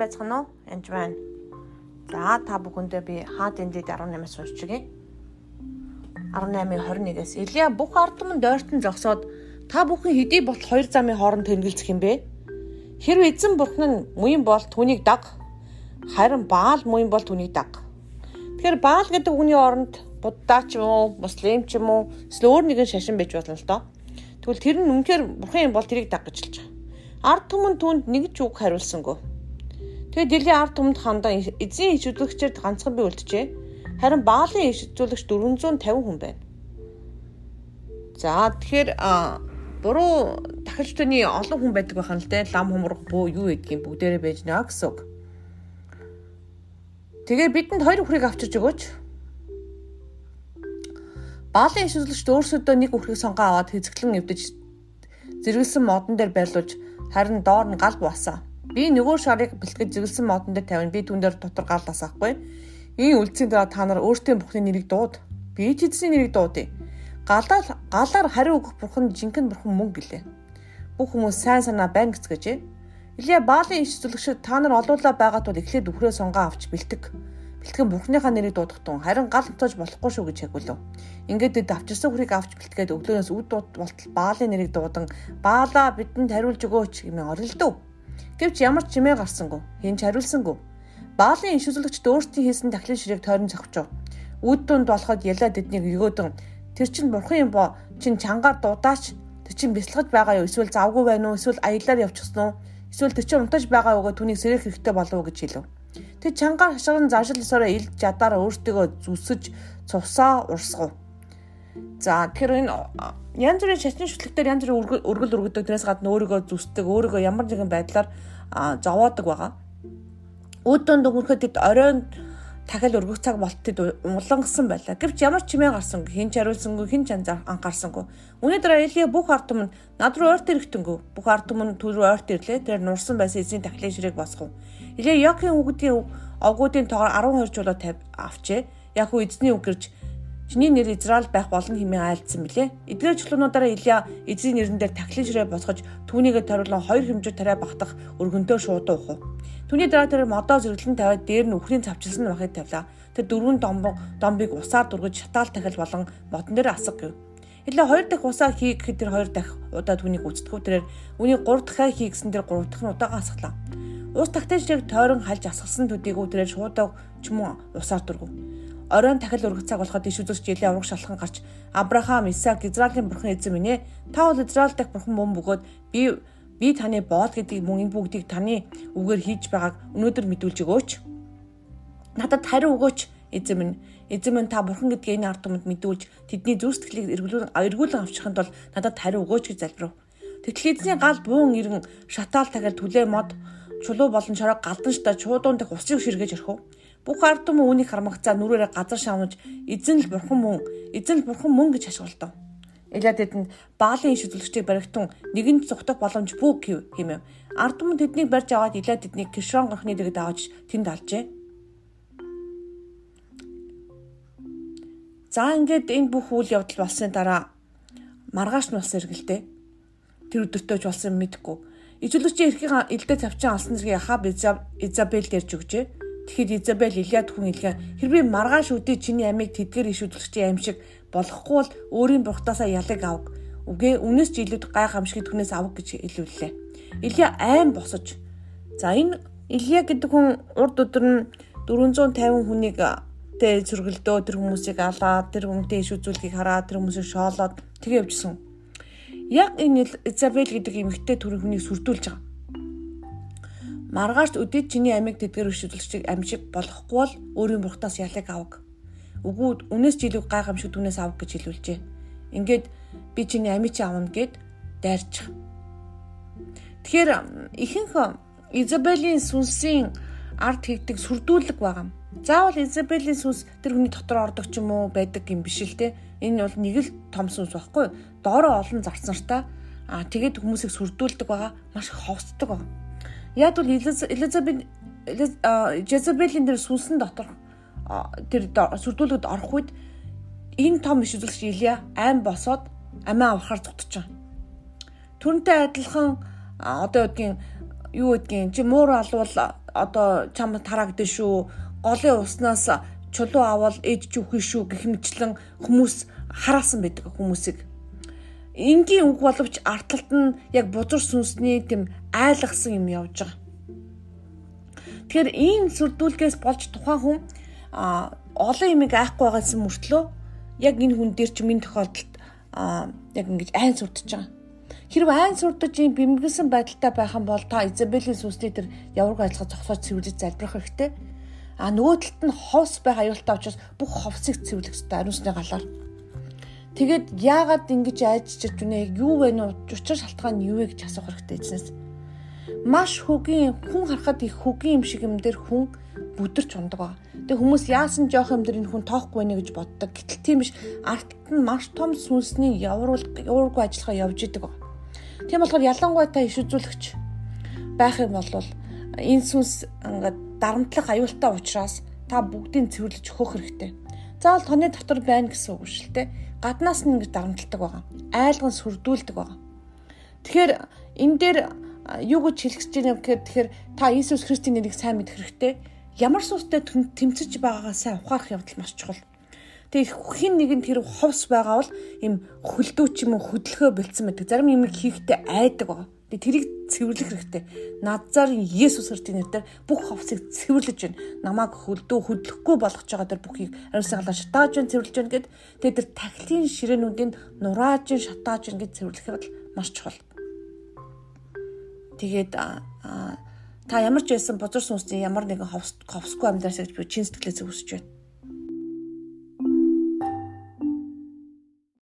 байцгаана уу? Янж байна. За та бүхэндээ би хаад эндид 18-аас уншчихъя. 18-21-ээс Илия бүх ард түмэн дойртон зогсоод та бүхэн хэдий бол хоёр замын хооронд тэнглэлцэх юм бэ? Хэрвээ эзэн бурхан нь муин бол түүнийг даг. Харин Баал муин бол түүнийг даг. Тэгэхээр Баал гэдэг хүний оронд буддаа ч юм уу, муслим ч юм уу, эсвэл өөр нэгэн шашин байж болно л доо. Тэгвэл тэр нь үнэхээр бурхан юм бол тэрийг даг гэж хэлж байгаа. Ард түмэн түүнд нэг ч үг хариулсангүй. Тэгээд дэлхийн ард түмэнд хандаа эзэн иш үзүүлэгчээр ганцхан би үлджээ. Харин Баалын иш үзүүлэгч 450 хүн байна. За тэгэхээр буруу тахилчдын олон хүн байдаг байх нь л дээ. Лам хумрах буу юу гэдгийг бүгдээрээ байж наа гэсэн үг. Тэгээ бидэнд хоёр үхрийг авчирч өгөөч. Баалын иш үзүүлэгчд өөрсдөө нэг үхрийг сонгоо аваад хэзэглэн эвдэж зэрэглэсэн модон дээр байрлуулж харин доор нь гал буасан. Би нөгөө шарыг бэлтгэж зэглсэн модон дээр тавина. Би түн дээр дотор гал асаахгүй. Ийм үлцгийн дараа та нар өөртөө бурхны нэрийг дууд. Би ч эзний нэрийг дуудъя. Галаар галаар хариу өгөх бурхан жинхэнэ бурхан мөн гэлээ. Бүх хүмүүс сайн санаа байна гэцгээжээ. Илия Баалын иш зүлгшид та нар олуулаа байгаа тул эхлээд үхрээ сонгоо авч бэлтэг. Бэлтгэн бурхныхаа нэрийг дуудах тун харин гал нутаж болохгүй шүү гэж хагвалав. Ингээд дэд авчирсан хүрийг авч бэлтгээд өглөөнөөс үд болтол Баалын нэрийг дуудан Баалаа бидэнд хариулж өгөөч гэмээр орилдов. Гэвч ямар ч чимээ гарсангүй. Хэн ч хариулсангүй. Баалын иш үзүүлэгчд өөрсдийн хийсэн дахлын ширээг тойрон зохичов. Үд дунд болоход ялаад эднийг өгөөдөн тэр чин бурхан юм бо чин чангаар дудаач тэр чин бясалгаж байгаа юу эсвэл завгүй байна уу эсвэл аялаар явчихсан уу эсвэл тэр чин унтаж байгаа угаа түүнийг сэрэх хэрэгтэй болов уу гэж хэлв. Тэр чангаар хашгиран заашилсараа ил жадаар өөртөө зүсэж цусаа урсгав. За тэгэхээр энэ янз бүрийн шатны шүтлэгтэр янз бүрийн өргөл өргөдөг тэрээс гадна өөрийгөө зүсдэг өөрийгөө ямар нэгэн байдлаар зовоодог байгаа. Өөдөөнд өнгөрөхөд тэд оройн дахиад өргөх цаг болтод улангасан байлаа. Гэвч ямар чимээ гарсан хин ч хариулсангүй хин ч анхаарсангүй. Өнөөдөр Элия бүх ард түмэн над руу ойрт ирэхтэнгүү. Бүх ард түмэн түр ойрт ирлээ. Тэр нурсан байсан эзний дахлын ширээг босгов. Элия Якийн үгдийн овгуудын тоогоор 12 жуулаа тавь авчээ. Яг уу эзний үг гэрж Чиний нэр Израиль байх болно хэмээн айлдсан билээ. Эдгээр чулуунуудаараа Илия эзний тахлын ширээ босгож түүнийгээ ториулан хоёр хэмжээ тариа багтах өргөнтөө шууд уух. Түүний дараа тэр модоо зэрэглэн тавиад дээр нь үхрийн цавчилсан бахыг тавилаа. Тэр дөрвөн домбон домбыг усаар дургаж шатаал тахил болон модон дээр асах гэв. Илээ хоёр дахь усаа хий гэхэд тэр хоёр дахь удаа түүнийг үздэггүй тэрээр үний гурав дахь хий гэсэн тэр гурав дахь удаага асглаа. Ус тагтайжрыг тойрон халж асгасан төдийгүй тэрээр шуудаг ч юм уу усаар дургав оройн дахил өргөх цаг болоход иш үзэгч жилийн аврах шалхан гарч Авраам, Исаак, Израилийн бурхан эзэн минь ээ. Та бол Израиль дахь бурхан мөн бөгөөд би би таны боол гэдэг мөн энэ бүгдийг таны үгээр хийж байгааг өнөөдөр мэдүүлж өгөөч. Надад хариу өгөөч эзэн минь. Эзэн минь та бурхан гэдгийг энэ ард түмэнд мэдүүлж тэдний зүс сэтгэлийг эргүүлэн эргүүлэн авчихын тулд надад хариу өгөөч гэж залбирав. Тэгтэл эзний гал буун ирэн шатаал тагал түлээ мод чулуу болон шорог галдан шта чуудуун дэх усыг ширгээж орхив. Бүх ард түмэн үүнийг хармагцаа нүрээрээ газар шавнаж эзэн л бурхан мөн эзэн л бурхан мөн гэж хашгирдав. Элиад тэдэнд Баалын иш үзүүлэгчийг баригтун нэгэн цугтах боломж бүү гэв хэмэв. Ард түмэн тэднийг барьж аваад Элиад тэднийг Кишрон горхны дэгэд аваад тэнд алжээ. За ингээд энэ бүх үйл явдал болсны дараа маргааш нь болсон эргэлтэй. Тэр өдөртөөж болсон мэдхгүй. Ижүүлэгчийн эрхийн элдэ цавчин алсан зэрэг Ахаб Изабель дэрж өгчээ. Тэгэхэд Изабель Илиад хүн илгээ хэрвээ маргааш үдээ чиний амийг тэдгэр иш хөдөлгчийн аим шиг болохгүй бол өөрийн бурхтаасаа ялыг авг. Үгээ үнэс ч илүүд гайхамшигт хүнээс авах гэж илвэллээ. Илия айн босож. За энэ Илия гэдэг хүн урд өдөр нь 450 хүнийг тэ зөргөлдөө тэр хүмүүсийг алаад тэр хүнтэй иш үзүүлгийг хараад тэр хүмүүсийг шоолоод тэгээ явжсэн. Яг энэ Изабель гэдэг эмэгтэй төрийн хүнийг сүрдүүлж байгаа. Маргааш өдөд чиний амийг тэдгэр өшөөлөгчийг амжиг болохгүй бол өөрийн бурхтаас ялыг авах. Үгүүд үнээс жилиг гайхамшиг түнээс авах гэж хэлүүлжээ. Ингээд би чиний амийг чи авна гэд дайрчих. Тэгэхээр ихэнх Изабелийн сүнсийн ард хийгдэг сүрдүүлэг байгаа. Заавал Изабелийн сүнс тэр хүний дотор ордог ч юм уу байдаг юм биш л те. Энэ бол нэг л том сүнс байхгүй. Доороо олон зарцнартаа аа тэгээд хүмүүсийг сүрдүүлдэг байгаа. Маш ховцдог байгаа. Яг бол Элизабет Жезабелийн дээр сүнсэн дотор тэр сүрдүүлэгд орох үед энэ том иш үзүүлэгч Илия айн босоод амиа авахаар зогтож байгаа. Түүнтэй адилхан одоо үггийн юу гэдгийг чи муур алвал одоо чам тараагдэн шүү. Голын уснаас чулуу авал ээж жүхий шүү гэх мэтлэн хүмүүс хараасан байдаг хүмүүсийг. Энгийн үг боловч артталт нь яг бузар сүнсний тэм айлгсан юм явж байгаа. Тэгэхээр ийм сүрдүүлгээс болж тухайн хүн а олон юмыг айхгүй байгаас мөртлөө яг энэ хүн дээр чи минь тохиолдолд а яг ингэж айн сурдж байгаа. Хэрвээ айн сурдаж ийм бэмгэнсэн байдалтай байх юм бол та Изабелийн сүнсний тэр яварг ажиллага зогсоод цэвэрлэж залбирах хэрэгтэй. А нөгөө талд нь ховс байх аюултай учраас бүх ховсыг цэвэрлэх хэрэгтэй ариун сүнсний галаар. Тэгээд яагаад ингэж айжчиж байна юу вэ нүү учир шалтгаан нь юу вэ гэж асуух хэрэгтэй эзнээс. Маш хөгийн хүн харахад их хөгийн юм шиг юм дээр хүн бүдэрч ундаг ба. Тэгээ хүмүүс яасан жоох юм дээр энэ хүн тоохгүй нэ гэж боддог. Гэтэл тийм биш. Арт нь маш том сүнсний явруул явуургүй ажиллагаа явж идэг ба. Тийм болохоор ялангуяа та иш үзүүлэгч байх юм бол энэ сүнс ингээд дарамтлах аюултай учраас та бүгдийг цэвэрлэж өгөх хэрэгтэй. Заавал таны дотор байна гэсэн үг шүү дээ гаднаас нь ингэж дарамтлагдаг байгаа. Айлган сүрдүүлдэг байгаа. Тэгэхээр энэ дээр юу гэж хэлэх гэж байна гэхээр тэгэхээр та Иесус Христийн нэрийг сайн мэдэх хэрэгтэй. Ямар сүнстэй тэмцэж байгаагаа сайн ухаарах явдал маш чухал. Тэгээ хин нэгэнд тэр ховс байгаа бол им хөлдөө ч юм уу хөдөлгөө бэлдсэн байдаг. Зарим юм хийхдээ айдаг байгаа. Би тэрийг цэвэрлэх хэрэгтэй. Надзаар Есүс Христийн нэрээр бүх ховсыг цэвэрлэж байна. Намааг хөлдөө хөдлөхгүй болгож байгаа тэр бүхийг ариусны галаар шатааж байна, цэвэрлэж байна гэд тэгээд тэр тахилын ширээнүүдийг нурааж шатааж байна гэж цэвэрлэхэд маш чухал. Тэгээд та ямар ч байсан бузар сүнсний ямар нэгэн ховс ховсгүй амьдраасаа гэж би чин сэтгэлээ зөвсөж байна